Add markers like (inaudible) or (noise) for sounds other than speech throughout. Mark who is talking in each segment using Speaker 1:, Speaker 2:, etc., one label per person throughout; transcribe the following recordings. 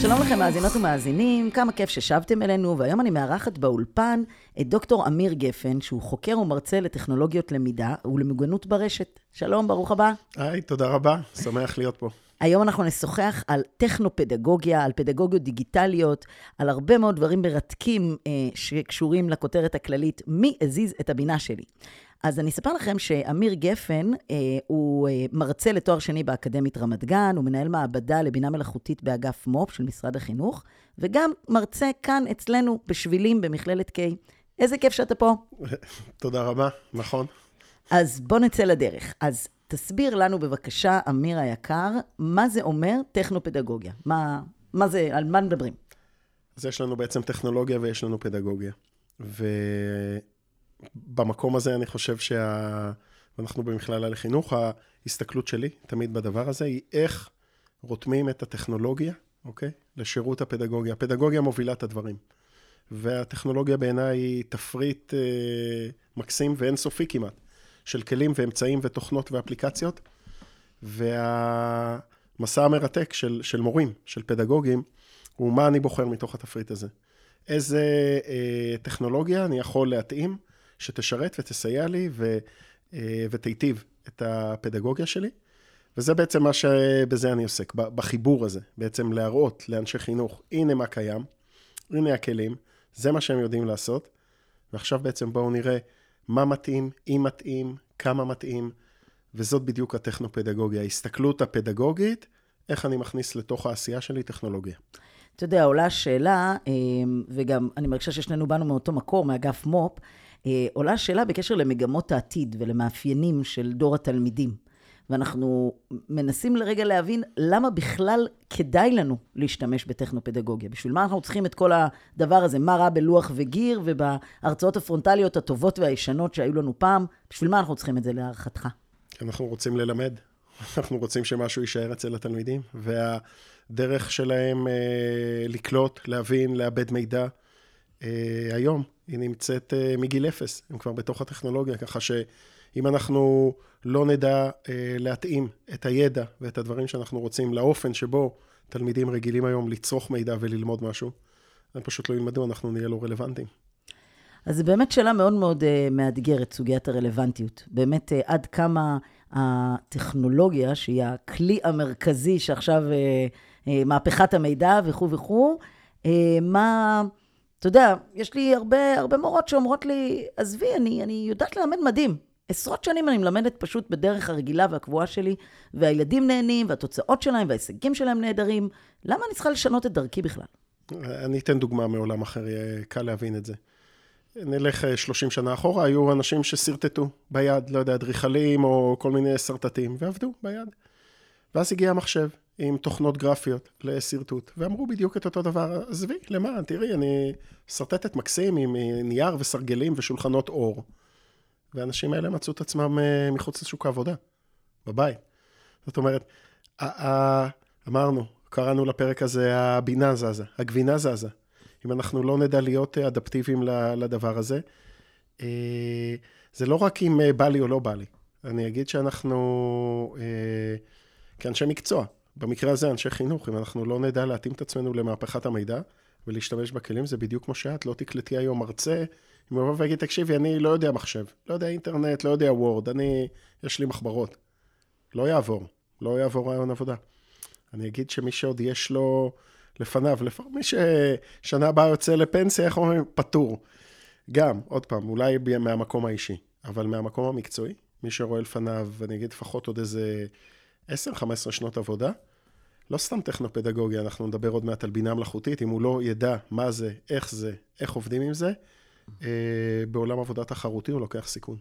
Speaker 1: שלום לכם, מאזינות ומאזינים, כמה כיף ששבתם אלינו, והיום אני מארחת באולפן את דוקטור אמיר גפן, שהוא חוקר ומרצה לטכנולוגיות למידה ולמוגנות ברשת. שלום, ברוך הבא.
Speaker 2: היי, תודה רבה, שמח להיות פה.
Speaker 1: היום אנחנו נשוחח על טכנו-פדגוגיה, על פדגוגיות דיגיטליות, על הרבה מאוד דברים מרתקים אה, שקשורים לכותרת הכללית, מי הזיז את הבינה שלי. אז אני אספר לכם שאמיר גפן אה, הוא אה, מרצה לתואר שני באקדמית רמת גן, הוא מנהל מעבדה לבינה מלאכותית באגף מו"פ של משרד החינוך, וגם מרצה כאן אצלנו בשבילים במכללת K. איזה כיף שאתה פה.
Speaker 2: תודה רבה, נכון.
Speaker 1: אז בוא נצא לדרך. אז תסביר לנו בבקשה, אמיר היקר, מה זה אומר טכנו-פדגוגיה? מה, מה זה, על מה מדברים?
Speaker 2: אז יש לנו בעצם טכנולוגיה ויש לנו פדגוגיה. ובמקום הזה אני חושב שה... אנחנו במכללה לחינוך, ההסתכלות שלי תמיד בדבר הזה היא איך רותמים את הטכנולוגיה, אוקיי? לשירות הפדגוגיה. הפדגוגיה מובילה את הדברים. והטכנולוגיה בעיניי היא תפריט אה, מקסים ואינסופי כמעט, של כלים ואמצעים ותוכנות ואפליקציות. והמסע המרתק של, של מורים, של פדגוגים, הוא מה אני בוחר מתוך התפריט הזה. איזה אה, טכנולוגיה אני יכול להתאים, שתשרת ותסייע לי ו, אה, ותיטיב את הפדגוגיה שלי. וזה בעצם מה שבזה אני עוסק, בחיבור הזה, בעצם להראות לאנשי חינוך, הנה מה קיים, הנה הכלים, זה מה שהם יודעים לעשות, ועכשיו בעצם בואו נראה מה מתאים, אם מתאים, כמה מתאים, וזאת בדיוק הטכנו-פדגוגיה, ההסתכלות הפדגוגית, איך אני מכניס לתוך העשייה שלי טכנולוגיה.
Speaker 1: אתה יודע, עולה השאלה, אה, וגם אני מרגישה ששנינו באנו מאותו מקור, מאגף מו"פ, אה, עולה השאלה בקשר למגמות העתיד ולמאפיינים של דור התלמידים. ואנחנו מנסים לרגע להבין למה בכלל כדאי לנו להשתמש בטכנו-פדגוגיה. בשביל מה אנחנו צריכים את כל הדבר הזה? מה רע בלוח וגיר ובהרצאות הפרונטליות הטובות והישנות שהיו לנו פעם? בשביל מה אנחנו צריכים את זה להערכתך?
Speaker 2: אנחנו רוצים ללמד, (laughs) אנחנו רוצים שמשהו יישאר אצל התלמידים, והדרך שלהם אה, לקלוט, להבין, לאבד מידע, אה, היום היא נמצאת אה, מגיל אפס, הם כבר בתוך הטכנולוגיה, ככה שאם אנחנו לא נדע אה, להתאים את הידע ואת הדברים שאנחנו רוצים לאופן שבו תלמידים רגילים היום לצרוך מידע וללמוד משהו, הם פשוט לא ילמדו, אנחנו נהיה לא רלוונטיים.
Speaker 1: אז זו באמת שאלה מאוד מאוד uh, מאתגרת, סוגיית הרלוונטיות. באמת, uh, עד כמה הטכנולוגיה, שהיא הכלי המרכזי שעכשיו, uh, uh, מהפכת המידע וכו' וכו', uh, מה... אתה יודע, יש לי הרבה, הרבה מורות שאומרות לי, עזבי, אני, אני יודעת ללמד מדהים. עשרות שנים אני מלמדת פשוט בדרך הרגילה והקבועה שלי, והילדים נהנים, והתוצאות שלהם וההישגים שלהם נהדרים. למה אני צריכה לשנות את דרכי בכלל?
Speaker 2: אני אתן דוגמה מעולם אחר, יהיה קל להבין את זה. נלך 30 שנה אחורה, היו אנשים ששרטטו ביד, לא יודע, אדריכלים או כל מיני שרטטים, ועבדו ביד. ואז הגיע המחשב עם תוכנות גרפיות לשרטוט, ואמרו בדיוק את אותו דבר, עזבי, למה? תראי, אני שרטטת מקסים עם נייר וסרגלים ושולחנות אור. והאנשים האלה מצאו את עצמם אה, מחוץ לשוק העבודה, בבית. זאת אומרת, אמרנו, קראנו לפרק הזה הבינה זזה, הגבינה זזה. אם אנחנו לא נדע להיות אדפטיביים לדבר הזה, אה, זה לא רק אם אה, בא לי או לא בא לי. אני אגיד שאנחנו, כאנשי מקצוע, במקרה הזה אנשי חינוך, אם אנחנו לא נדע להתאים את עצמנו למהפכת המידע ולהשתמש בכלים, זה בדיוק כמו שאת, לא תקלטי היום מרצה אם הוא יבוא ויגיד, תקשיבי, אני לא יודע מחשב, לא יודע אינטרנט, לא יודע וורד, אני, יש לי מחברות. לא יעבור, לא יעבור רעיון עבודה. אני אגיד שמי שעוד יש לו לפניו, לפחות מי ששנה הבאה יוצא לפנסיה, איך אומרים? פטור. גם, עוד פעם, אולי מהמקום האישי, אבל מהמקום המקצועי, מי שרואה לפניו, אני אגיד לפחות עוד איזה 10-15 שנות עבודה, לא סתם טכנו-פדגוגיה, אנחנו נדבר עוד מעט על בינה מלאכותית, אם הוא לא ידע מה זה, איך זה, איך עובדים עם זה, בעולם עבודה תחרותי הוא לוקח סיכון.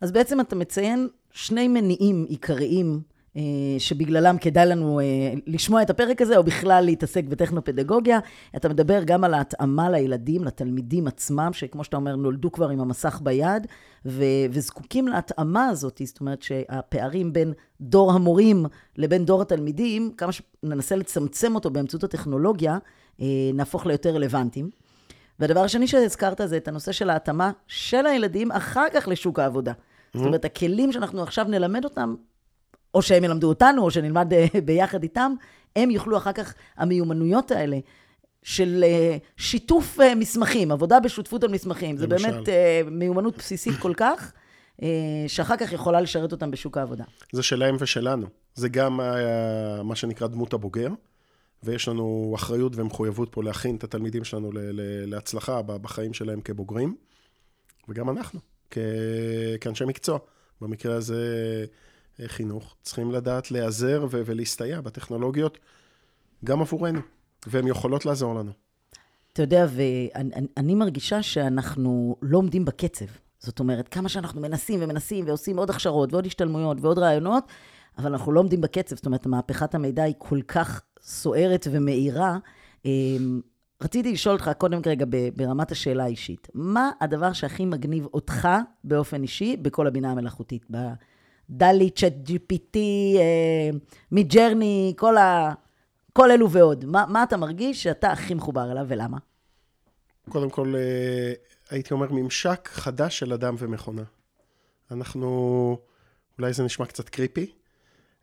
Speaker 1: אז בעצם אתה מציין שני מניעים עיקריים אה, שבגללם כדאי לנו אה, לשמוע את הפרק הזה, או בכלל להתעסק בטכנו-פדגוגיה. אתה מדבר גם על ההתאמה לילדים, לתלמידים עצמם, שכמו שאתה אומר, נולדו כבר עם המסך ביד, ו- וזקוקים להתאמה הזאת, זאת אומרת שהפערים בין דור המורים לבין דור התלמידים, כמה שננסה לצמצם אותו באמצעות הטכנולוגיה, אה, נהפוך ליותר רלוונטיים. והדבר השני שהזכרת זה את הנושא של ההתאמה של הילדים אחר כך לשוק העבודה. Mm-hmm. זאת אומרת, הכלים שאנחנו עכשיו נלמד אותם, או שהם ילמדו אותנו, או שנלמד אה, ביחד איתם, הם יוכלו אחר כך, המיומנויות האלה של אה, שיתוף אה, מסמכים, עבודה בשותפות על מסמכים, זה באמת מיומנות בסיסית כל כך, שאחר כך יכולה לשרת אותם בשוק העבודה.
Speaker 2: זה שלהם ושלנו. זה גם מה שנקרא דמות הבוגר, ויש לנו אחריות ומחויבות פה להכין את התלמידים שלנו להצלחה בחיים שלהם כבוגרים, וגם אנחנו, כאנשי מקצוע. במקרה הזה חינוך, צריכים לדעת להיעזר ולהסתייע בטכנולוגיות גם עבורנו, והן יכולות לעזור לנו.
Speaker 1: אתה יודע, ואני מרגישה שאנחנו לא עומדים בקצב. זאת אומרת, כמה שאנחנו מנסים ומנסים ועושים עוד הכשרות ועוד השתלמויות ועוד רעיונות, אבל אנחנו לא עומדים בקצב. זאת אומרת, מהפכת המידע היא כל כך סוערת ומאירה. אמ, רציתי לשאול אותך קודם כרגע ברמת השאלה האישית. מה הדבר שהכי מגניב אותך באופן אישי בכל הבינה המלאכותית? דלי, צ'אט GPT, מידג'רני, כל, ה... כל אלו ועוד. מה, מה אתה מרגיש שאתה הכי מחובר אליו ולמה?
Speaker 2: קודם כל, אה, הייתי אומר ממשק חדש של אדם ומכונה. אנחנו, אולי זה נשמע קצת קריפי,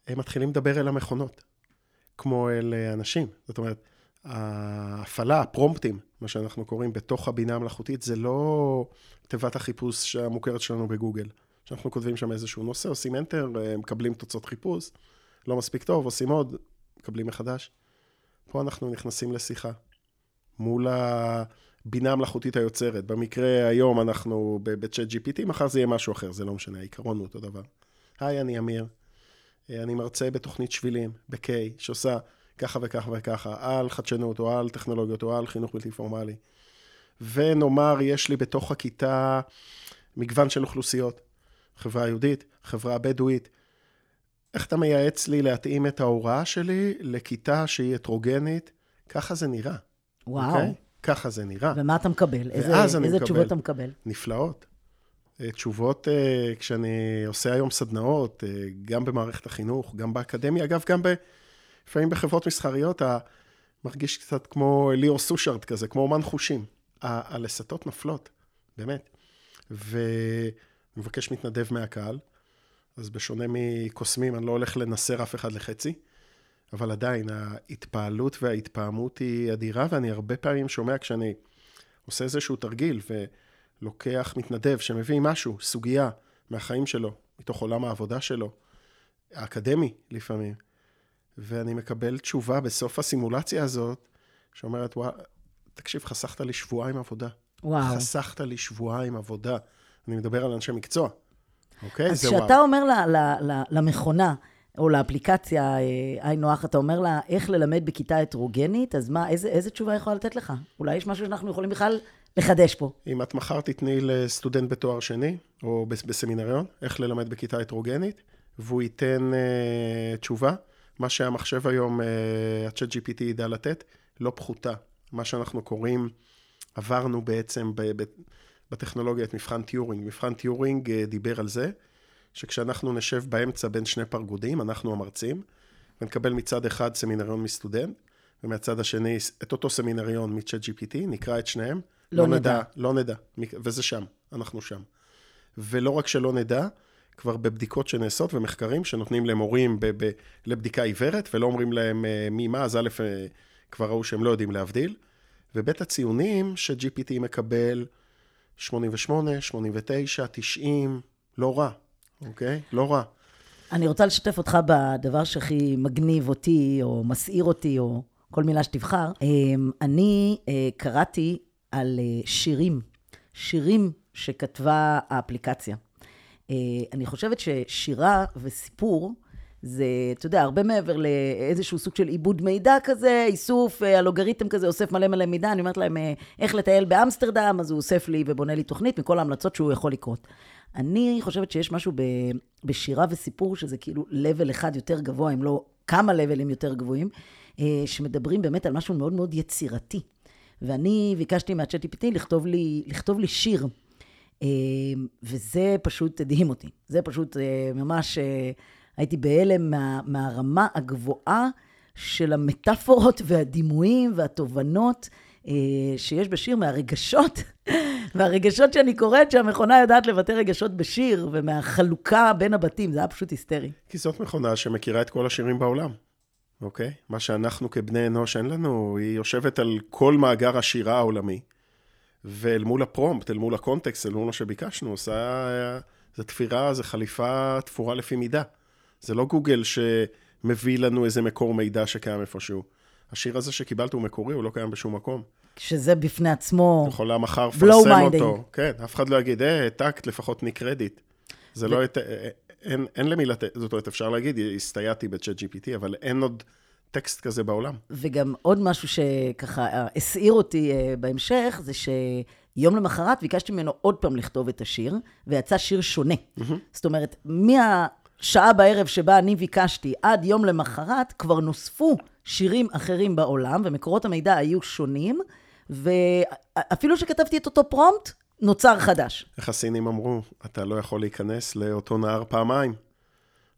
Speaker 2: הם מתחילים לדבר אל המכונות, כמו אל אה, אנשים. זאת אומרת, ההפעלה, הפרומפטים, מה שאנחנו קוראים בתוך הבינה המלאכותית, זה לא תיבת החיפוש המוכרת שלנו בגוגל. שאנחנו כותבים שם איזשהו נושא, עושים enter, אה, מקבלים תוצאות חיפוש, לא מספיק טוב, עושים עוד, מקבלים מחדש. פה אנחנו נכנסים לשיחה מול הבינה המלאכותית היוצרת. במקרה היום אנחנו בצ'אט GPT, מחר זה יהיה משהו אחר, זה לא משנה, העיקרון הוא אותו דבר. היי, אני אמיר, אני מרצה בתוכנית שבילים, ב-K, שעושה ככה וככה וככה, על חדשנות או על טכנולוגיות או על חינוך בלתי פורמלי. ונאמר, יש לי בתוך הכיתה מגוון של אוכלוסיות. חברה יהודית, חברה בדואית. איך אתה מייעץ לי להתאים את ההוראה שלי לכיתה שהיא הטרוגנית? ככה זה נראה.
Speaker 1: וואו. Okay? אוקיי?
Speaker 2: ככה זה נראה.
Speaker 1: ומה אתה מקבל? איזה, איזה מקבל, תשובות אתה מקבל?
Speaker 2: נפלאות. אה, תשובות, אה, כשאני עושה היום סדנאות, אה, גם במערכת החינוך, גם באקדמיה, אגב, גם ב... לפעמים בחברות מסחריות, מרגיש קצת כמו ליאור סושארד כזה, כמו אומן חושים. הלסתות נפלות, באמת. ו... מבקש מתנדב מהקהל, אז בשונה מקוסמים, אני לא הולך לנסר אף אחד לחצי, אבל עדיין, ההתפעלות וההתפעמות היא אדירה, ואני הרבה פעמים שומע כשאני עושה איזשהו תרגיל ולוקח מתנדב שמביא משהו, סוגיה מהחיים שלו, מתוך עולם העבודה שלו, האקדמי לפעמים, ואני מקבל תשובה בסוף הסימולציה הזאת, שאומרת, וואו, תקשיב, חסכת לי שבועיים עבודה.
Speaker 1: וואו.
Speaker 2: חסכת לי שבועיים עבודה. אני מדבר על אנשי מקצוע, אוקיי?
Speaker 1: אז כשאתה אומר ל, ל, ל, למכונה, או לאפליקציה, אה, היינו הך, אתה אומר לה איך ללמד בכיתה הטרוגנית, אז מה, איזה, איזה תשובה יכולה לתת לך? אולי יש משהו שאנחנו יכולים בכלל לחדש פה.
Speaker 2: אם את מחר תתני לסטודנט בתואר שני, או בסמינריון, איך ללמד בכיתה הטרוגנית, והוא ייתן uh, תשובה, מה שהמחשב היום, uh, ה-chat GPT ידע לתת, לא פחותה. מה שאנחנו קוראים, עברנו בעצם ב- ב- בטכנולוגיה את מבחן טיורינג. מבחן טיורינג אה, דיבר על זה שכשאנחנו נשב באמצע בין שני פרגודים, אנחנו המרצים, ונקבל מצד אחד סמינריון מסטודנט, ומהצד השני את אותו סמינריון מצ'אט GPT, נקרא את שניהם.
Speaker 1: לא, לא נדע. נדע.
Speaker 2: לא נדע, וזה שם, אנחנו שם. ולא רק שלא נדע, כבר בבדיקות שנעשות ומחקרים שנותנים למורים ב- ב- לבדיקה עיוורת, ולא אומרים להם אה, מי מה, אז א', אה, כבר ראו שהם לא יודעים להבדיל. וב' הציונים ש-GPT מקבל, 88, 89, 90, לא רע, אוקיי? לא רע.
Speaker 1: אני רוצה לשתף אותך בדבר שהכי מגניב אותי, או מסעיר אותי, או כל מילה שתבחר. אמ, אני אה, קראתי על אה, שירים, שירים שכתבה האפליקציה. אה, אני חושבת ששירה וסיפור זה, אתה יודע, הרבה מעבר לאיזשהו סוג של עיבוד מידע כזה, איסוף, אה, אלוגריתם כזה, אוסף מלא מלא מידע, אני אומרת להם איך לטייל באמסטרדם, אז הוא אוסף לי ובונה לי תוכנית מכל ההמלצות שהוא יכול לקרות. אני חושבת שיש משהו ב, בשירה וסיפור שזה כאילו level אחד יותר גבוה, אם לא כמה לבלים יותר גבוהים, שמדברים באמת על משהו מאוד מאוד יצירתי. ואני ביקשתי מהצ'אט לכתוב לי, לכתוב לי שיר. וזה פשוט הדהים אותי. זה פשוט ממש... הייתי בהלם מה, מהרמה הגבוהה של המטאפורות והדימויים והתובנות אה, שיש בשיר, מהרגשות, (laughs) והרגשות שאני קוראת שהמכונה יודעת לבטא רגשות בשיר, ומהחלוקה בין הבתים, זה היה פשוט היסטרי.
Speaker 2: כי זאת מכונה שמכירה את כל השירים בעולם, אוקיי? מה שאנחנו כבני אנוש אין לנו, היא יושבת על כל מאגר השירה העולמי, ואל מול הפרומפט, אל מול הקונטקסט, אל מול מה שביקשנו, עושה... זו תפירה, זו חליפה תפורה לפי מידה. זה לא גוגל שמביא לנו איזה מקור מידע שקיים איפשהו. השיר הזה שקיבלת הוא מקורי, הוא לא קיים בשום מקום.
Speaker 1: שזה בפני עצמו...
Speaker 2: יכולה מחר לפרסם אותו. כן, אף אחד לא יגיד, אה, טקט, לפחות תני קרדיט. זה לא... אין, אין למי לתת, זאת אומרת, אפשר להגיד, הסתייעתי בצ'אט GPT, אבל אין עוד טקסט כזה בעולם.
Speaker 1: וגם עוד משהו שככה הסעיר אותי אה, בהמשך, זה שיום למחרת ביקשתי ממנו עוד פעם לכתוב את השיר, ויצא שיר שונה. Mm-hmm. זאת אומרת, מה... שעה בערב שבה אני ביקשתי, עד יום למחרת, כבר נוספו שירים אחרים בעולם, ומקורות המידע היו שונים, ואפילו שכתבתי את אותו פרומפט, נוצר חדש.
Speaker 2: איך הסינים אמרו, אתה לא יכול להיכנס לאותו נהר פעמיים,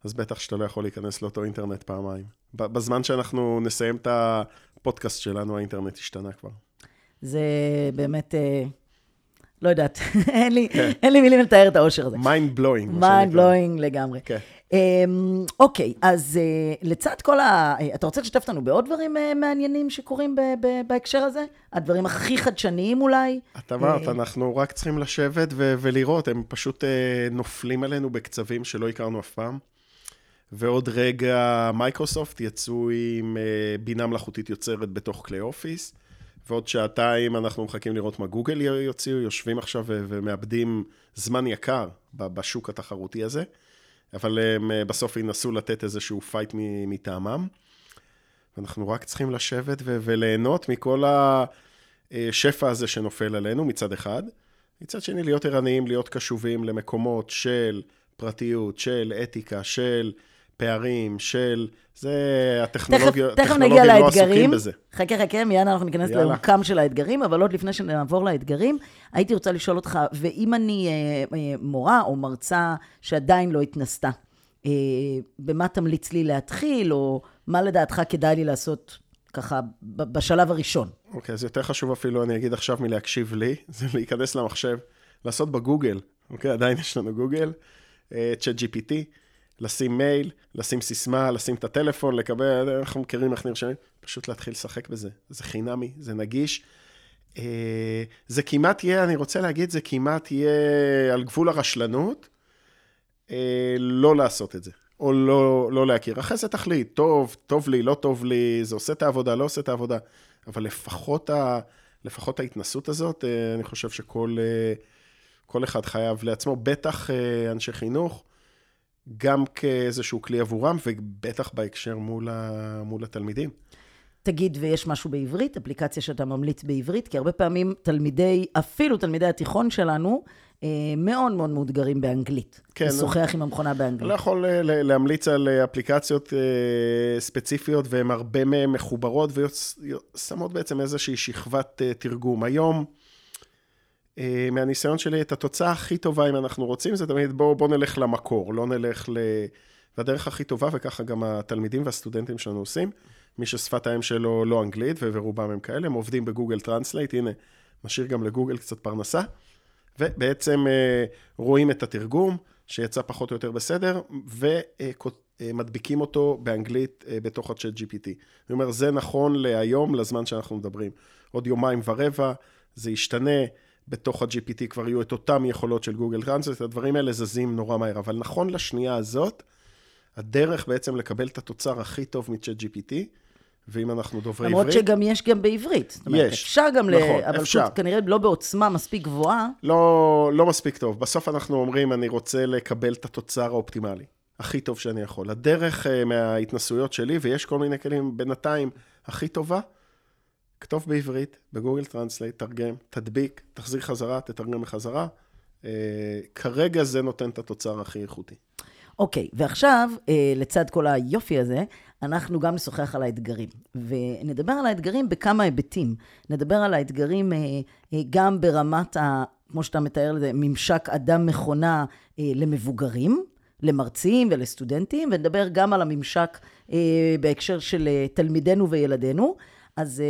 Speaker 2: אז בטח שאתה לא יכול להיכנס לאותו אינטרנט פעמיים. בזמן שאנחנו נסיים את הפודקאסט שלנו, האינטרנט השתנה כבר.
Speaker 1: זה באמת... אה, לא יודעת, (laughs) אין, לי, כן. אין לי מילים לתאר את האושר הזה.
Speaker 2: mind blowing.
Speaker 1: mind blowing לגמרי. כן. אמ, אוקיי, אז uh, לצד כל ה... אה, אתה רוצה לשתף אותנו בעוד דברים uh, מעניינים שקורים ב- ב- בהקשר הזה? הדברים הכי חדשניים אולי?
Speaker 2: את אמרת, אנחנו רק צריכים לשבת ו- ולראות, הם פשוט נופלים עלינו בקצבים שלא הכרנו אף פעם. ועוד רגע מייקרוסופט יצאו עם בינה מלאכותית יוצרת בתוך כלי אופיס. ועוד שעתיים אנחנו מחכים לראות מה גוגל יוציאו, יושבים עכשיו ומאבדים זמן יקר בשוק התחרותי הזה, אבל הם אה, בסוף ינסו לתת איזשהו fight מטעמם. ואנחנו רק צריכים לשבת וליהנות מכל השפע הזה שנופל עלינו מצד אחד. מצד שני, להיות ערניים, להיות קשובים למקומות של פרטיות, של אתיקה, של פערים, של... זה הטכנולוגיה,
Speaker 1: תכף, תכף נגיע לא לאתגרים. בזה. חכה, חכה, מיד אנחנו ניכנס לעומקם של האתגרים, אבל עוד לפני שנעבור לאתגרים, הייתי רוצה לשאול אותך, ואם אני אה, אה, מורה או מרצה שעדיין לא התנסתה, אה, במה תמליץ לי להתחיל, או מה לדעתך כדאי לי לעשות ככה בשלב הראשון?
Speaker 2: אוקיי, okay, אז יותר חשוב אפילו, אני אגיד עכשיו מלהקשיב לי, (laughs) זה להיכנס למחשב, לעשות בגוגל, אוקיי? Okay, עדיין יש לנו גוגל, צ'אט uh, GPT. לשים מייל, לשים סיסמה, לשים את הטלפון, לקבל, אנחנו מכירים איך נרשמים, פשוט להתחיל לשחק בזה. זה חינמי, זה נגיש. אה, זה כמעט יהיה, אני רוצה להגיד, זה כמעט יהיה על גבול הרשלנות, אה, לא לעשות את זה, או לא, לא להכיר. אחרי זה תחליט, טוב, טוב לי, לא טוב לי, זה עושה את העבודה, לא עושה את העבודה, אבל לפחות, ה, לפחות ההתנסות הזאת, אה, אני חושב שכל כל אחד חייב לעצמו, בטח אנשי חינוך, גם כאיזשהו כלי עבורם, ובטח בהקשר מול, ה, מול התלמידים.
Speaker 1: תגיד, ויש משהו בעברית? אפליקציה שאתה ממליץ בעברית? כי הרבה פעמים תלמידי, אפילו תלמידי התיכון שלנו, אה, מאוד מאוד מאותגרים באנגלית. כן. לשוחח עם המכונה באנגלית.
Speaker 2: אני לא יכול אה, להמליץ על אה, אפליקציות ספציפיות, והן הרבה מהן מחוברות ושמות בעצם איזושהי שכבת תרגום. היום, מהניסיון שלי, את התוצאה הכי טובה, אם אנחנו רוצים, זה תמיד בואו בוא נלך למקור, לא נלך ל... והדרך הכי טובה, וככה גם התלמידים והסטודנטים שלנו עושים, מי ששפת האם שלו לא אנגלית, ורובם הם כאלה, הם עובדים ב Google Translate, הנה, משאיר גם לגוגל קצת פרנסה, ובעצם אה, רואים את התרגום, שיצא פחות או יותר בסדר, ומדביקים אותו באנגלית אה, בתוך הצ'אט GPT. אני אומר, זה נכון להיום, לזמן שאנחנו מדברים. עוד יומיים ורבע, זה ישתנה. בתוך ה-GPT כבר יהיו את אותם יכולות של גוגל טרנסלט, הדברים האלה זזים נורא מהר, אבל נכון לשנייה הזאת, הדרך בעצם לקבל את התוצר הכי טוב מצ'אט GPT, ואם אנחנו דוברי
Speaker 1: למרות
Speaker 2: עברית...
Speaker 1: למרות שגם יש גם בעברית. זאת אומרת, יש. אפשר גם נכון, ל... אבל אפשר. פשוט כנראה לא בעוצמה מספיק גבוהה.
Speaker 2: לא, לא מספיק טוב. בסוף אנחנו אומרים, אני רוצה לקבל את התוצר האופטימלי. הכי טוב שאני יכול. הדרך אה, מההתנסויות שלי, ויש כל מיני כלים בינתיים הכי טובה, כתוב בעברית, ב Google Translate, תרגם, תדביק, תחזיר חזרה, תתרגם בחזרה. אה, כרגע זה נותן את התוצר הכי איכותי.
Speaker 1: אוקיי, אוקיי, ועכשיו, אה, לצד כל היופי הזה, אנחנו גם נשוחח על האתגרים. ונדבר על האתגרים בכמה היבטים. נדבר על האתגרים אה, אה, גם ברמת, ה, כמו שאתה מתאר לזה, ממשק אדם-מכונה למבוגרים, למרצים ולסטודנטים, ונדבר גם על הממשק בהקשר של תלמידינו וילדינו. אז,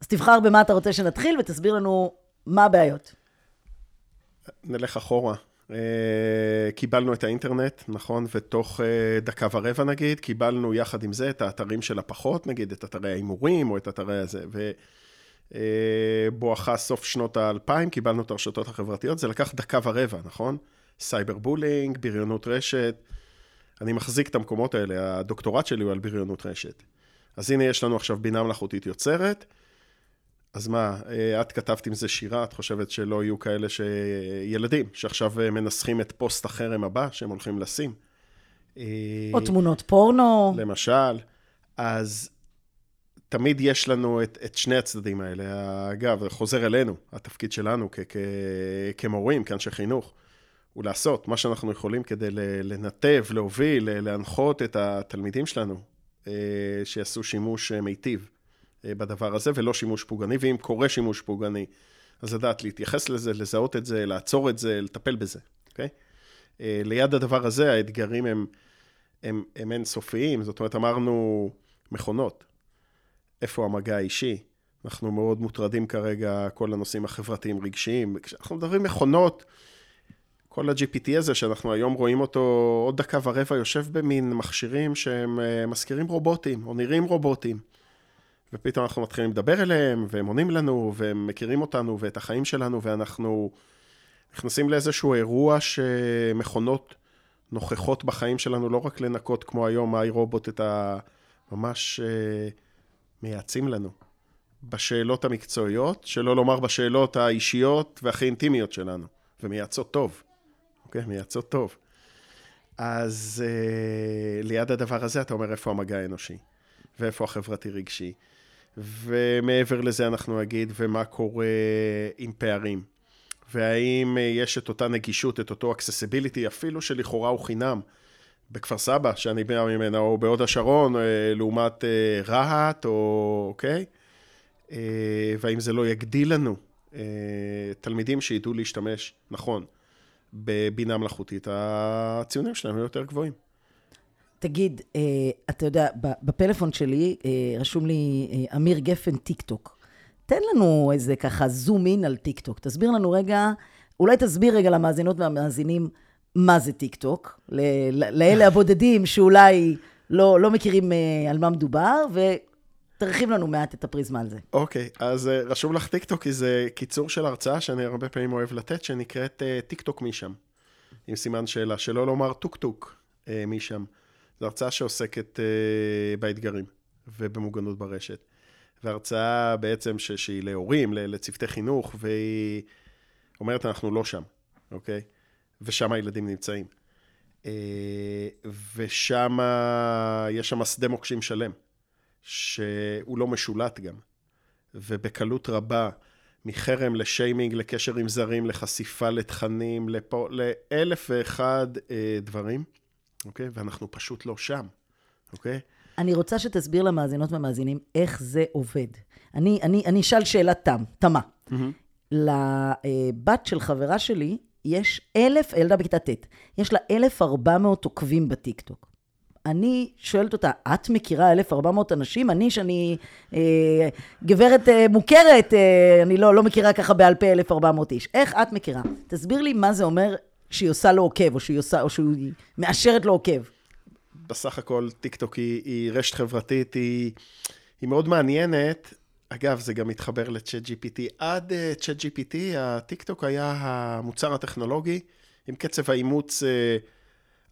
Speaker 1: אז תבחר במה אתה רוצה שנתחיל, ותסביר לנו מה הבעיות.
Speaker 2: נלך אחורה. אה, קיבלנו את האינטרנט, נכון? ותוך אה, דקה ורבע נגיד, קיבלנו יחד עם זה את האתרים של הפחות, נגיד, את אתרי ההימורים או את אתרי הזה. ובואכה אה, סוף שנות האלפיים, קיבלנו את הרשתות החברתיות, זה לקח דקה ורבע, נכון? cyber bullying, בריונות רשת. אני מחזיק את המקומות האלה, הדוקטורט שלי הוא על בריונות רשת. אז הנה יש לנו עכשיו בינה מלאכותית יוצרת. אז מה, אה, את כתבת עם זה שירה, את חושבת שלא יהיו כאלה ש... ילדים שעכשיו אה, מנסחים את פוסט החרם הבא שהם הולכים לשים?
Speaker 1: אה, או תמונות פורנו.
Speaker 2: למשל. אז תמיד יש לנו את, את שני הצדדים האלה. אגב, זה חוזר אלינו, התפקיד שלנו כ- כ- כמורים, כאנשי חינוך, הוא לעשות מה שאנחנו יכולים כדי לנתב, להוביל, להנחות את התלמידים שלנו, שיעשו שימוש מיטיב. אה, בדבר הזה, ולא שימוש פוגעני, ואם קורה שימוש פוגעני, אז לדעת להתייחס לזה, לזהות את זה, לעצור את זה, לטפל בזה, אוקיי? אה, ליד הדבר הזה, האתגרים הם, הם, הם אינסופיים, זאת אומרת, אמרנו מכונות, איפה המגע האישי? אנחנו מאוד מוטרדים כרגע, כל הנושאים החברתיים רגשיים. כשאנחנו מדברים מכונות, כל ה-GPT הזה, שאנחנו היום רואים אותו עוד דקה ורבע, יושב במין מכשירים שהם אה, מזכירים רובוטים, או נראים רובוטים. ופתאום אנחנו מתחילים לדבר אליהם, והם עונים לנו, והם מכירים אותנו ואת החיים שלנו, ואנחנו נכנסים לאיזשהו אירוע שמכונות נוכחות בחיים שלנו, לא רק לנקות כמו היום, איי רובוט, את ה... ממש uh, מייעצים לנו בשאלות המקצועיות, שלא לומר בשאלות האישיות והכי אינטימיות שלנו, ומייעצות טוב, אוקיי? מייעצות טוב. אז uh, ליד הדבר הזה אתה אומר איפה המגע האנושי, ואיפה החברתי-רגשי. ומעבר לזה אנחנו נגיד, ומה קורה עם פערים. והאם יש את אותה נגישות, את אותו accessibility, אפילו שלכאורה הוא חינם, בכפר סבא, שאני בא ממנה, או בהוד השרון, אה, לעומת אה, רהט, או אוקיי? אה, והאם זה לא יגדיל לנו תלמידים שידעו להשתמש נכון בבינה מלאכותית, הציונים שלהם יותר גבוהים.
Speaker 1: תגיד, אה, אתה יודע, בפלאפון שלי אה, רשום לי אה, אמיר גפן טיק טוק. תן לנו איזה ככה zoom in על טיק טוק. תסביר לנו רגע, אולי תסביר רגע למאזינות והמאזינים מה זה טיק טוק, לאלה (laughs) הבודדים שאולי לא, לא מכירים על מה מדובר, ותרחיב לנו מעט את הפריזמה על זה.
Speaker 2: אוקיי, אוקיי, אז רשום לך טיק טוק, כי זה קיצור של הרצאה שאני הרבה פעמים אוהב לתת, שנקראת טיק טוק מי שם, עם סימן שאלה, שלא לומר טוק טוק מי שם. זו הרצאה שעוסקת אה, באתגרים ובמוגנות ברשת. והרצאה בעצם ש- שהיא להורים, לצוותי חינוך, והיא אומרת, אנחנו לא שם, אוקיי? ושם הילדים נמצאים. Uh, ושם יש שם שדה מוקשים שלם, שהוא לא משולט גם. ובקלות רבה, מחרם לשיימינג, לקשר עם זרים, לחשיפה לתכנים, לפו, לאלף ואחד uh, דברים. אוקיי? ואנחנו פשוט לא שם, אוקיי?
Speaker 1: אני רוצה שתסביר למאזינות והמאזינים איך זה עובד. אני, אני, אני אשאל שאלה תם, תמה. Mm-hmm. לבת של חברה שלי יש אלף, ילדה בכיתה ט', יש לה 1,400 עוקבים בטיקטוק. אני שואלת אותה, את מכירה 1,400 אנשים? אני, שאני אה, גברת אה, מוכרת, אה, אני לא, לא מכירה ככה בעל פה 1,400 איש. איך את מכירה? תסביר לי מה זה אומר שהיא עושה לו עוקב, או שהיא עושה, או שהיא מאשרת לו עוקב.
Speaker 2: בסך הכל, טיקטוק היא, היא רשת חברתית, היא, היא מאוד מעניינת. אגב, זה גם מתחבר לצ'אט GPT. עד אה, צ'אט GPT, הטיקטוק היה המוצר הטכנולוגי עם קצב האימוץ אה,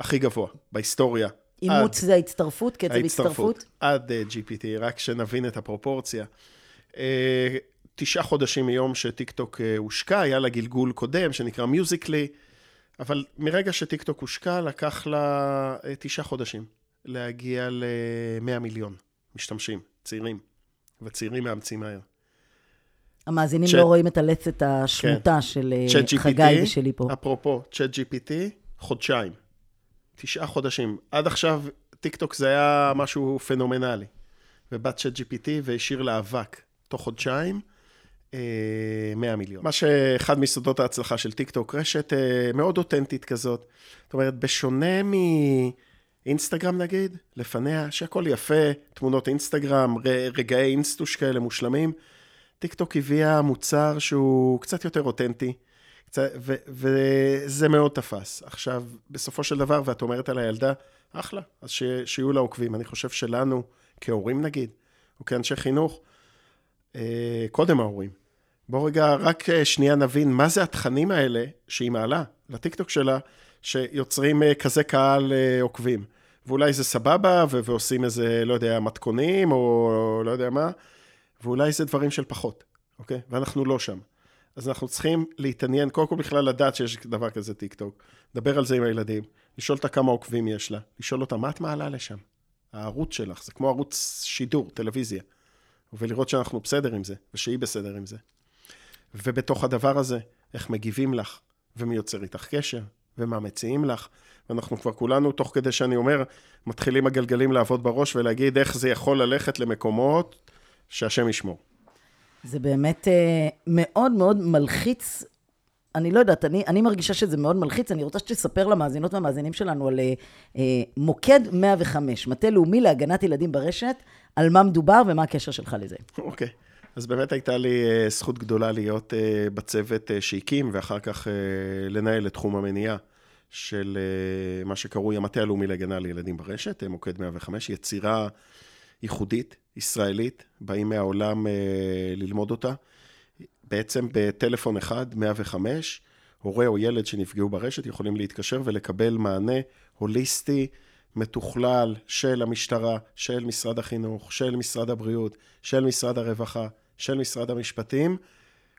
Speaker 2: הכי גבוה בהיסטוריה.
Speaker 1: אימוץ עד, זה ההצטרפות? קצב ההצטרפות?
Speaker 2: עד אה, GPT, רק שנבין את הפרופורציה. אה, תשעה חודשים מיום שטיקטוק אה, הושק, היה לה גלגול קודם שנקרא Musical.ly. אבל מרגע שטיקטוק הושק, לקח לה אה, תשעה חודשים להגיע ל-100 מיליון משתמשים, צעירים, וצעירים מאמצים מהר.
Speaker 1: המאזינים
Speaker 2: צ'אט-
Speaker 1: לא רואים את הלסת השמוטה של אה,
Speaker 2: GPT,
Speaker 1: חגי ושלי פה.
Speaker 2: אפרופו, צ'אט GPT, חודשיים. תשעה חודשים. עד עכשיו, טיקטוק זה היה משהו פנומנלי. ובא צ'אט GPT והשאיר לו אבק, תוך חודשיים, 100 מיליון. מה שאחד מיסודות ההצלחה של טיקטוק, רשת אה, מאוד אותנטית כזאת. זאת אומרת, בשונה מאינסטגרם נגיד, לפניה, שהכל יפה, תמונות אינסטגרם, רגעי אינסטוש כאלה מושלמים, טיקטוק הביאה מוצר שהוא קצת יותר אותנטי, קצת, ו, וזה מאוד תפס. עכשיו, בסופו של דבר, ואת אומרת על הילדה, אחלה, אז ש, שיהיו לה עוקבים. אני חושב שלנו, כהורים נגיד, או כאנשי חינוך, אה, קודם ההורים. בואו רגע רק אה, שנייה נבין מה זה התכנים האלה שהיא מעלה לטיקטוק שלה, שיוצרים אה, כזה קהל אה, עוקבים. ואולי זה סבבה, ו- ועושים איזה, לא יודע, מתכונים, או לא יודע מה, ואולי זה דברים של פחות, אוקיי? ואנחנו לא שם. אז אנחנו צריכים להתעניין, קודם כל בכלל לדעת שיש דבר כזה טיק טוק, לדבר על זה עם הילדים, לשאול אותה כמה עוקבים יש לה, לשאול אותה, מה את מעלה לשם? הערוץ שלך, זה כמו ערוץ שידור, טלוויזיה. ולראות שאנחנו בסדר עם זה, ושהיא בסדר עם זה. ובתוך הדבר הזה, איך מגיבים לך, ומי יוצר איתך קשר, ומה מציעים לך. ואנחנו כבר כולנו, תוך כדי שאני אומר, מתחילים הגלגלים לעבוד בראש ולהגיד איך זה יכול ללכת למקומות שהשם ישמור.
Speaker 1: זה באמת אה, מאוד מאוד מלחיץ. אני לא יודעת, אני, אני מרגישה שזה מאוד מלחיץ. אני רוצה שתספר למאזינות והמאזינים שלנו על אה, אה, מוקד 105, מטה לאומי להגנת ילדים ברשת, על מה מדובר ומה הקשר שלך לזה.
Speaker 2: אוקיי. אז באמת הייתה לי אה, זכות גדולה להיות אה, בצוות אה, שהקים, ואחר כך לנהל את תחום המניעה של מה שקרוי המטה הלאומי להגנה על ילדים ברשת, מוקד 105, יצירה ייחודית, ישראלית, באים מהעולם ללמוד אותה. בעצם בטלפון אחד, 105, הורה או ילד שנפגעו ברשת יכולים להתקשר ולקבל מענה הוליסטי, מתוכלל של המשטרה, של משרד החינוך, של משרד הבריאות, של משרד הרווחה, של משרד המשפטים,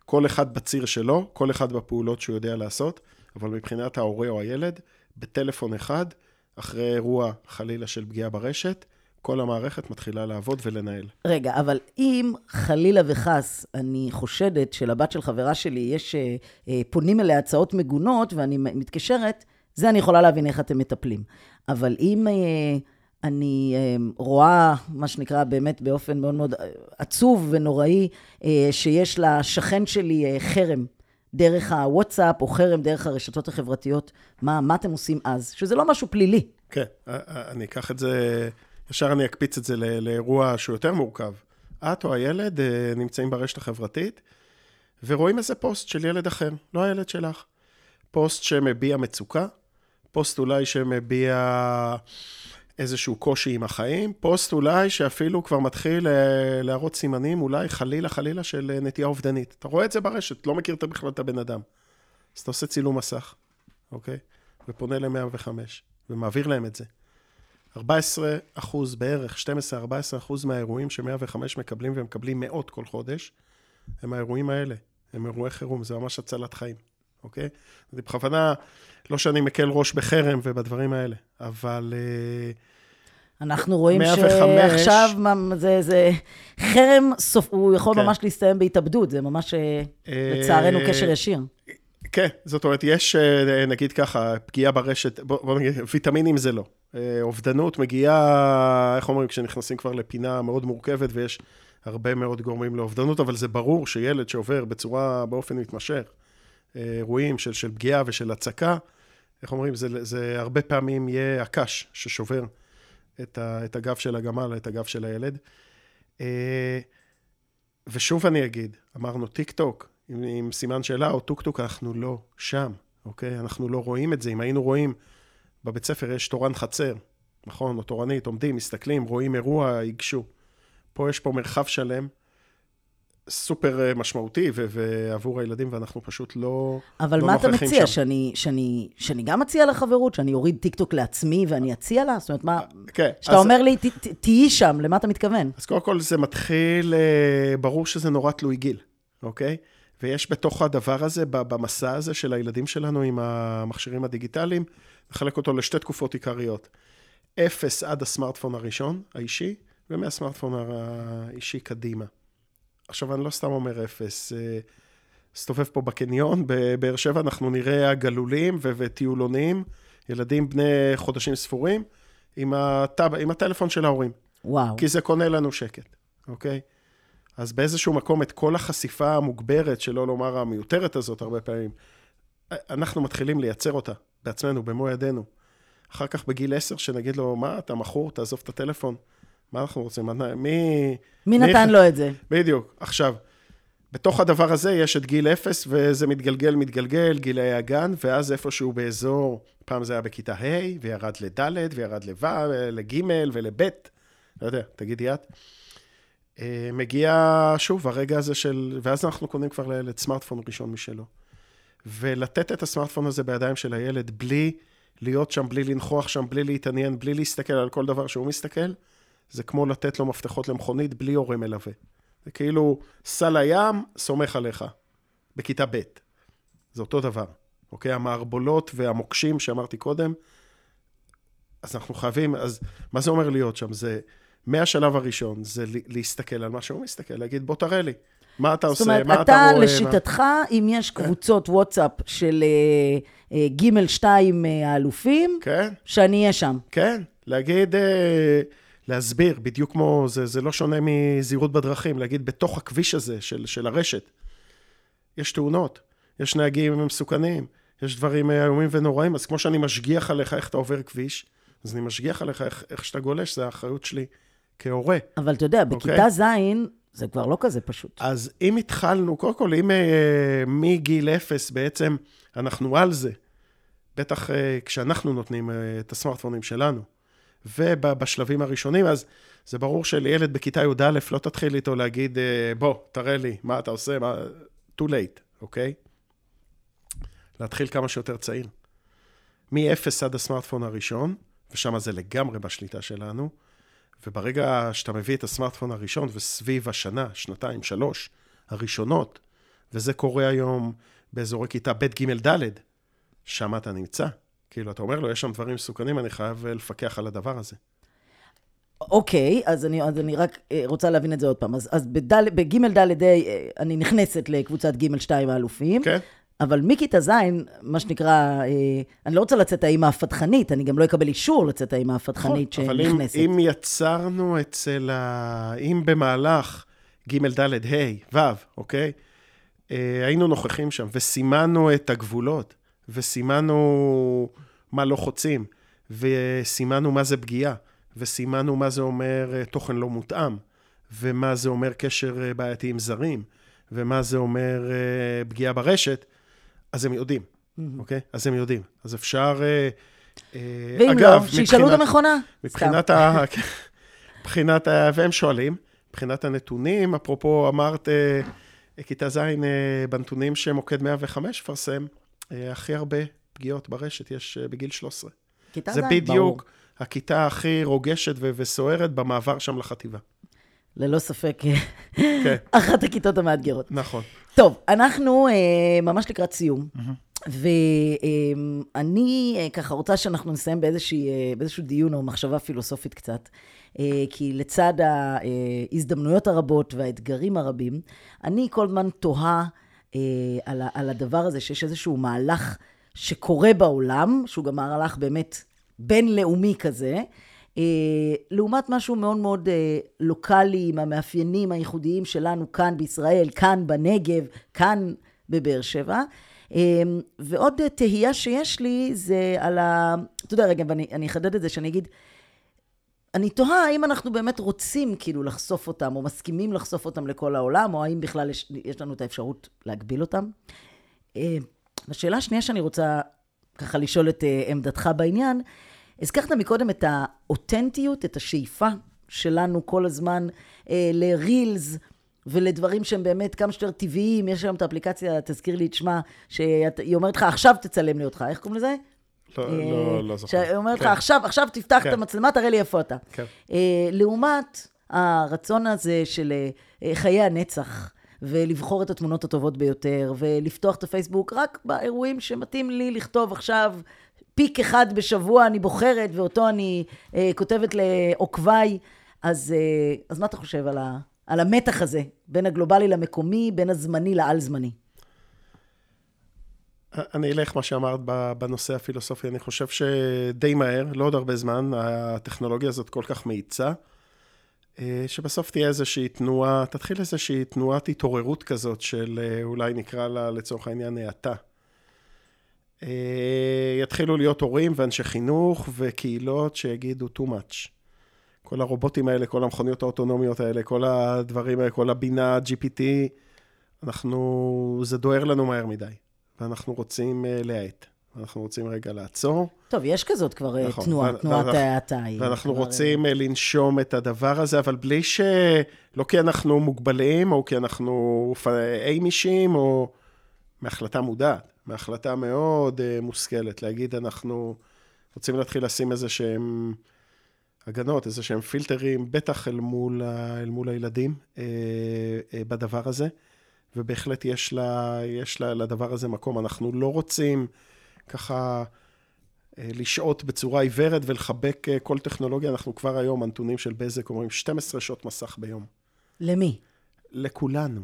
Speaker 2: כל אחד בציר שלו, כל אחד בפעולות שהוא יודע לעשות, אבל מבחינת ההורה או הילד, בטלפון אחד, אחרי אירוע חלילה של פגיעה ברשת, כל המערכת מתחילה לעבוד ולנהל.
Speaker 1: רגע, אבל אם חלילה וחס אני חושדת שלבת של חברה שלי יש, אה, אה, פונים אליה הצעות מגונות ואני מתקשרת, זה אני יכולה להבין איך אתם מטפלים. אבל אם אה, אני אה, רואה, מה שנקרא, באמת באופן מאוד מאוד עצוב ונוראי, אה, שיש לשכן שלי אה, חרם דרך הוואטסאפ או חרם דרך הרשתות החברתיות, מה, מה אתם עושים אז? שזה לא משהו פלילי.
Speaker 2: כן, אני אקח את זה, ישר אני אקפיץ את זה לא- לאירוע שהוא יותר מורכב. אתה או הילד נמצאים ברשת החברתית, ורואים איזה פוסט של ילד אחר, לא הילד שלך. פוסט שמביע מצוקה, פוסט אולי שמביע איזשהו קושי עם החיים, פוסט אולי שאפילו כבר מתחיל אה, להראות סימנים, אולי חלילה חלילה של אה, נטייה אובדנית. אתה רואה את זה ברשת, לא מכיר בכלל את הבן אדם. אז אתה עושה צילום מסך, אוקיי? ופונה ל-105, ומעביר להם את זה. 14 אחוז בערך, 12-14 אחוז מהאירועים ש-105 מקבלים, והם מקבלים מאות כל חודש, הם האירועים האלה. הם אירועי חירום, זה ממש הצלת חיים, אוקיי? זה בכוונה, לא שאני מקל ראש בחרם ובדברים האלה, אבל... אה,
Speaker 1: אנחנו רואים
Speaker 2: 105.
Speaker 1: שעכשיו זה, זה חרם, סוף, הוא יכול
Speaker 2: כן.
Speaker 1: ממש להסתיים בהתאבדות, זה ממש, אה,
Speaker 2: אה,
Speaker 1: לצערנו, קשר ישיר.
Speaker 2: כן, זאת אומרת, יש, נגיד ככה, פגיעה ברשת, בוא, בוא נגיד, ויטמינים זה לא. אובדנות מגיעה, איך אומרים, כשנכנסים כבר לפינה מאוד מורכבת ויש הרבה מאוד גורמים לאובדנות, אבל זה ברור שילד שעובר בצורה, באופן מתמשך, אירועים של, של פגיעה ושל הצקה, איך אומרים, זה, זה הרבה פעמים יהיה הקש ששובר את, ה, את הגב של הגמל, את הגב של הילד. אה, ושוב אני אגיד, אמרנו טיק טוק, עם, עם סימן שאלה, או טוק טוק, אנחנו לא שם, אוקיי? אנחנו לא רואים את זה. אם היינו רואים, בבית ספר יש תורן חצר, נכון? או תורנית, עומדים, מסתכלים, רואים אירוע, ייגשו. פה יש פה מרחב שלם, סופר אה, משמעותי, ו- ועבור הילדים, ואנחנו פשוט לא
Speaker 1: אבל
Speaker 2: לא
Speaker 1: מה אתה
Speaker 2: נוכחים
Speaker 1: מציע?
Speaker 2: שם.
Speaker 1: שאני, שאני, שאני גם אציע לחברות? שאני אוריד טיקטוק לעצמי ואני אציע לה? זאת אומרת, מה...
Speaker 2: כן,
Speaker 1: כשאתה
Speaker 2: אז-
Speaker 1: אומר לי, "ת- ת- תהיי שם, למה אתה מתכוון?
Speaker 2: אז קודם כל זה מתחיל, אה, ברור שזה נורא תלוי גיל, אוקיי? ויש בתוך הדבר הזה, במסע הזה של הילדים שלנו עם המכשירים הדיגיטליים, נחלק אותו לשתי תקופות עיקריות. אפס עד הסמארטפון הראשון, האישי, ומהסמארטפון האישי קדימה. עכשיו, אני לא סתם אומר אפס. אה, מסתובב פה בקניון, בבאר שבע אנחנו נראה עגלולים ו- וטיולונים, ילדים בני חודשים ספורים, עם, הטב, עם הטלפון של ההורים.
Speaker 1: וואו.
Speaker 2: כי זה קונה לנו שקט, אוקיי? אז באיזשהו מקום, את כל החשיפה המוגברת, שלא לומר המיותרת הזאת הרבה פעמים, אנחנו מתחילים לייצר אותה בעצמנו, במו ידינו. אחר כך בגיל עשר, שנגיד לו, מה, אתה מכור, תעזוב את הטלפון. מה אנחנו רוצים? מי...
Speaker 1: מי נתן לו את זה?
Speaker 2: בדיוק. עכשיו, בתוך הדבר הזה יש את גיל אפס, וזה מתגלגל, מתגלגל, גילי הגן, ואז איפשהו באזור, פעם זה היה בכיתה ה', וירד לד', וירד לו', לג' ולב', לא יודע, תגידי את. אה, מגיע, שוב, הרגע הזה של... ואז אנחנו קונים כבר לילד סמארטפון ראשון משלו. ולתת את הסמארטפון הזה בידיים של הילד בלי להיות שם, בלי לנכוח שם, בלי להתעניין, בלי להסתכל על כל דבר שהוא מסתכל, זה כמו לתת לו מפתחות למכונית בלי הורה מלווה. זה כאילו, סע לים, סומך עליך, בכיתה ב'. זה אותו דבר, אוקיי? המערבולות והמוקשים שאמרתי קודם, אז אנחנו חייבים, אז מה זה אומר להיות שם? זה, מהשלב הראשון, זה להסתכל על מה שהוא מסתכל, להגיד, בוא תראה לי. מה אתה עושה,
Speaker 1: אומרת,
Speaker 2: מה אתה
Speaker 1: אתה,
Speaker 2: רואה.
Speaker 1: לשיטתך, מה... אם יש קבוצות וואטסאפ של אה, ג' שתיים אה, האלופים,
Speaker 2: כן,
Speaker 1: שאני אהיה שם.
Speaker 2: כן. להגיד, אה, להסביר, בדיוק כמו, זה, זה לא שונה מזהירות בדרכים, להגיד, בתוך הכביש הזה של, של הרשת, יש תאונות, יש נהגים מסוכנים, יש דברים איומים ונוראים, אז כמו שאני משגיח עליך איך אתה עובר כביש, אז אני משגיח עליך איך, איך שאתה גולש, זה האחריות שלי כהורה.
Speaker 1: אבל אתה יודע,
Speaker 2: אוקיי.
Speaker 1: בכיתה ז' זה כבר לא כזה פשוט.
Speaker 2: אז אם התחלנו, קודם כל, אם אה, מגיל אפס בעצם אנחנו על זה, בטח אה, כשאנחנו נותנים אה, את הסמארטפונים שלנו, ובשלבים הראשונים, אז זה ברור שלילד בכיתה י"א לא תתחיל איתו להגיד, אה, בוא, תראה לי, מה אתה עושה, מה... too late, אוקיי? להתחיל כמה שיותר צעיר. מ-0 עד הסמארטפון הראשון, ושם זה לגמרי בשליטה שלנו, וברגע שאתה מביא את הסמארטפון הראשון, וסביב השנה, שנתיים, שלוש, הראשונות, וזה קורה היום באזורי כיתה ב', ג', ד', שם אתה נמצא. כאילו, אתה אומר לו, יש שם דברים מסוכנים, אני חייב לפקח על הדבר הזה.
Speaker 1: אוקיי, אז אני, אז אני רק אה, רוצה להבין את זה עוד פעם. אז, אז בג' ד' אה, אני נכנסת לקבוצת ג' שתיים האלופים.
Speaker 2: כן?
Speaker 1: אבל מכיתה ז', מה שנקרא, אה, אני לא רוצה לצאת האימא הפתחנית, אני גם לא אקבל אישור לצאת האימא הפתחנית
Speaker 2: נכון, אבל אם,
Speaker 1: שנכנסת.
Speaker 2: אם יצרנו אצל ה... אם במהלך ג', ד', ה', ו', אוקיי? אה, היינו נוכחים שם וסימנו את הגבולות, וסימנו מה לא חוצים, וסימנו מה זה פגיעה, וסימנו מה זה אומר אה, תוכן לא מותאם, ומה זה אומר קשר אה, בעייתי עם זרים, ומה זה אומר אה, פגיעה ברשת, אז הם יודעים, אוקיי? אז הם יודעים. אז אפשר...
Speaker 1: ואם
Speaker 2: אגב,
Speaker 1: לא, שישאלו את
Speaker 2: מבחינת-
Speaker 1: המכונה.
Speaker 2: מבחינת ה... (laughs) מבחינת ה... והם שואלים, מבחינת הנתונים, אפרופו אמרת, כיתה ז', בנתונים שמוקד 105 מפרסם, אה, הכי הרבה פגיעות ברשת יש אה, בגיל 13.
Speaker 1: כיתה
Speaker 2: זה בדיוק
Speaker 1: ברור.
Speaker 2: הכיתה הכי רוגשת ו- וסוערת במעבר שם לחטיבה.
Speaker 1: ללא ספק,
Speaker 2: כן, (laughs)
Speaker 1: אחת הכיתות המאתגרות.
Speaker 2: נכון.
Speaker 1: טוב, אנחנו אה, ממש לקראת סיום, ואני אה, ככה רוצה שאנחנו נסיים באיזושהי, אה, באיזשהו דיון או מחשבה פילוסופית קצת, אה, כי לצד ההזדמנויות הרבות והאתגרים הרבים, אני כל הזמן תוהה אה, על, ה- על הדבר הזה שיש איזשהו מהלך שקורה בעולם, שהוא גם מהלך באמת בינלאומי כזה, אה, לעומת משהו מאוד מאוד אה, לוקאלי, עם המאפיינים הייחודיים שלנו כאן בישראל, כאן בנגב, כאן בבאר שבע. אה, ועוד תהייה שיש לי זה על ה... אתה יודע, רגע, ואני אני אחדד את זה, שאני אגיד, אני תוהה האם אנחנו באמת רוצים כאילו לחשוף אותם, או מסכימים לחשוף אותם לכל העולם, או האם בכלל יש, יש לנו את האפשרות להגביל אותם. אה, השאלה השנייה שאני רוצה ככה לשאול את אה, עמדתך בעניין, הזכרת מקודם את האותנטיות, את השאיפה שלנו כל הזמן אה, לרילס ולדברים שהם באמת כמה שיותר טבעיים. יש היום את האפליקציה, תזכיר לי את שמה, שהיא אומרת לך, עכשיו תצלם לי אותך. איך קוראים לזה?
Speaker 2: לא,
Speaker 1: אה,
Speaker 2: לא, לא זוכר.
Speaker 1: שהיא אומרת לך,
Speaker 2: כן.
Speaker 1: עכשיו, עכשיו תפתח
Speaker 2: כן.
Speaker 1: את המצלמה, תראה לי איפה אתה.
Speaker 2: כן.
Speaker 1: אה, לעומת הרצון הזה של אה, חיי הנצח, ולבחור את התמונות הטובות ביותר, ולפתוח את הפייסבוק רק באירועים שמתאים לי לכתוב עכשיו פיק אחד בשבוע אני בוחרת, ואותו אני אה, כותבת לעוקביי. אז, אה, אז מה אתה חושב על, ה, על המתח הזה, בין הגלובלי למקומי, בין הזמני לעל-זמני?
Speaker 2: אני אלך מה שאמרת בנושא הפילוסופי, אני חושב שדי מהר, לא עוד הרבה זמן, הטכנולוגיה הזאת כל כך מאיצה, שבסוף תהיה איזושהי תנועה, תתחיל איזושהי תנועת התעוררות כזאת של אה, אולי נקרא לה לצורך העניין האטה. אה, יתחילו להיות הורים ואנשי חינוך וקהילות שיגידו too much. כל הרובוטים האלה, כל המכוניות האוטונומיות האלה, כל הדברים האלה, כל הבינה, GPT, אנחנו, זה דוהר לנו מהר מדי, ואנחנו רוצים להאט. אנחנו רוצים רגע לעצור.
Speaker 1: טוב, יש כזאת כבר אה, נכון, תנועה, ו- תנועת ההאטה.
Speaker 2: ואנחנו כבר... רוצים לנשום את הדבר הזה, אבל בלי ש... לא כי אנחנו מוגבלים, או כי אנחנו אימישים, או מהחלטה מודעת. מהחלטה מאוד uh, מושכלת, להגיד, אנחנו רוצים להתחיל לשים איזה שהם הגנות, איזה שהם פילטרים, בטח אל מול, ה, אל מול הילדים uh, uh, בדבר הזה, ובהחלט יש, לה, יש לה, לדבר הזה מקום. אנחנו לא רוצים ככה... לשהות בצורה עיוורת ולחבק כל טכנולוגיה. אנחנו כבר היום, הנתונים של בזק אומרים 12 שעות מסך ביום.
Speaker 1: למי?
Speaker 2: לכולנו,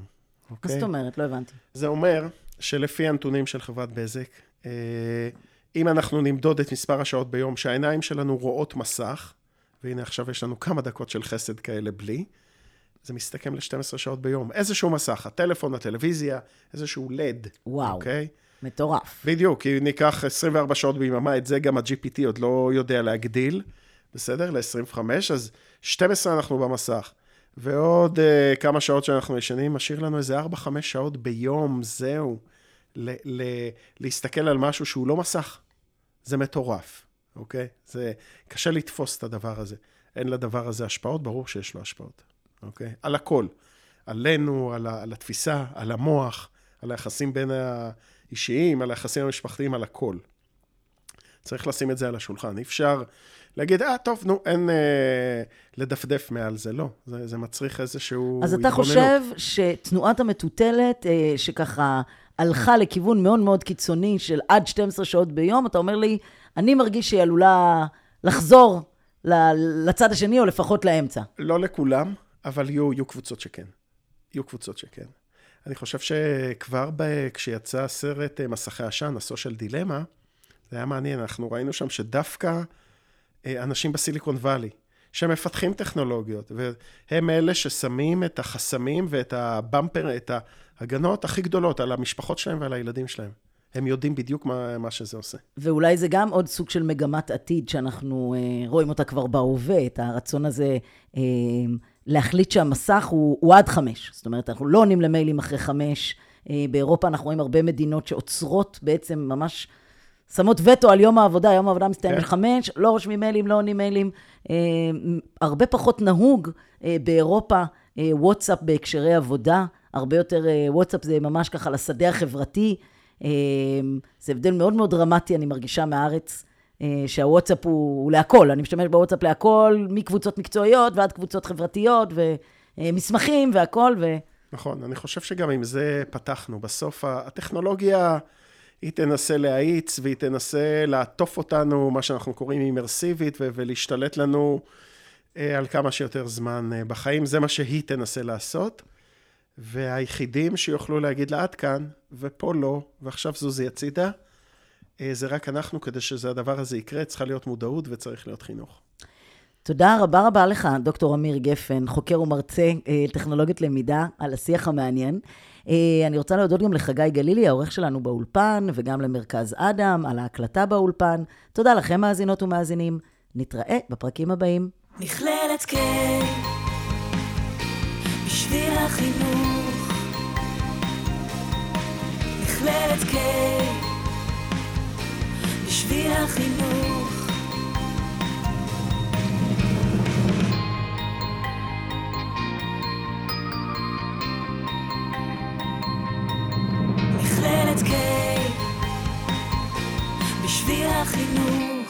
Speaker 1: אוקיי? מה זאת אומרת? לא הבנתי.
Speaker 2: זה אומר שלפי הנתונים של חברת בזק, אה, אם אנחנו נמדוד את מספר השעות ביום שהעיניים שלנו רואות מסך, והנה עכשיו יש לנו כמה דקות של חסד כאלה בלי, זה מסתכם ל-12 שעות ביום. איזשהו מסך, הטלפון, הטלוויזיה, איזשהו לד.
Speaker 1: וואו, אוקיי? מטורף.
Speaker 2: בדיוק, כי ניקח 24 שעות ביממה, את זה גם ה-GPT עוד לא יודע להגדיל, בסדר? ל-25, אז 12 אנחנו במסך. ועוד uh, כמה שעות שאנחנו ישנים, משאיר לנו איזה 4-5 שעות ביום, זהו. ל- ל- להסתכל על משהו שהוא לא מסך. זה מטורף, אוקיי? זה קשה לתפוס את הדבר הזה. אין לדבר הזה השפעות, ברור שיש לו השפעות, אוקיי? על הכל. עלינו, על, ה- על התפיסה, על המוח, על היחסים בין האישיים, על היחסים המשפחתיים, על הכל. צריך לשים את זה על השולחן. אי אפשר להגיד, אה, טוב, נו, אין אה, לדפדף מעל זה. לא, זה, זה מצריך איזשהו...
Speaker 1: אז אתה חושב שתנועת המטוטלת, אה, שככה הלכה לכיוון מאוד מאוד קיצוני של עד 12 שעות ביום, אתה אומר לי, אני מרגיש שהיא עלולה לחזור לצד השני, או לפחות לאמצע.
Speaker 2: לא לכולם, אבל יהיו, יהיו קבוצות שכן. יהיו קבוצות שכן. אני חושב שכבר ב... כשיצא הסרט אה, מסכי עשן, הסושיאל דילמה, זה היה מעניין, אנחנו ראינו שם שדווקא אה, אנשים בסיליקון וואלי, שמפתחים טכנולוגיות, והם אלה ששמים את החסמים ואת הבמפר, את ההגנות הכי גדולות על המשפחות שלהם ועל הילדים שלהם. הם יודעים בדיוק מה, מה שזה עושה.
Speaker 1: ואולי זה גם עוד סוג של מגמת עתיד שאנחנו אה, רואים אותה כבר בהווה, את הרצון הזה אה, להחליט שהמסך הוא, הוא עד חמש. זאת אומרת, אנחנו לא עונים למיילים אחרי חמש. אה, באירופה אנחנו רואים הרבה מדינות שעוצרות בעצם ממש שמות וטו על יום העבודה, יום העבודה מסתיים כן. בחמש, לא רושמים מיילים, לא עונים מיילים. אה, הרבה פחות נהוג אה, באירופה אה, וואטסאפ בהקשרי עבודה, הרבה יותר אה, וואטסאפ זה ממש ככה לשדה החברתי. אה, זה הבדל מאוד מאוד דרמטי, אני מרגישה מהארץ, שהוואטסאפ הוא, הוא להכל. אני משתמש בוואטסאפ להכל, מקבוצות מקצועיות ועד קבוצות חברתיות ומסמכים והכל. ו...
Speaker 2: נכון, אני חושב שגם עם זה פתחנו. בסוף הטכנולוגיה... היא תנסה להאיץ והיא תנסה לעטוף אותנו, מה שאנחנו קוראים אימרסיבית, ולהשתלט לנו אה, על כמה שיותר זמן אה, בחיים. זה מה שהיא תנסה לעשות. והיחידים שיוכלו להגיד לה עד כאן, ופה לא, ועכשיו זוזי הצידה, אה, זה רק אנחנו, כדי שהדבר הזה יקרה, צריכה להיות מודעות וצריך להיות חינוך.
Speaker 1: תודה רבה רבה לך, דוקטור אמיר גפן, חוקר ומרצה אה, טכנולוגיות למידה, על השיח המעניין. אה, אני רוצה להודות גם לחגי גלילי, העורך שלנו באולפן, וגם למרכז אדם, על ההקלטה באולפן. תודה לכם, מאזינות ומאזינים. נתראה בפרקים הבאים.
Speaker 3: מכללת K, בשביל החינוך. מכללת K, בשביל החינוך. מכללת K, בשביל החינוך.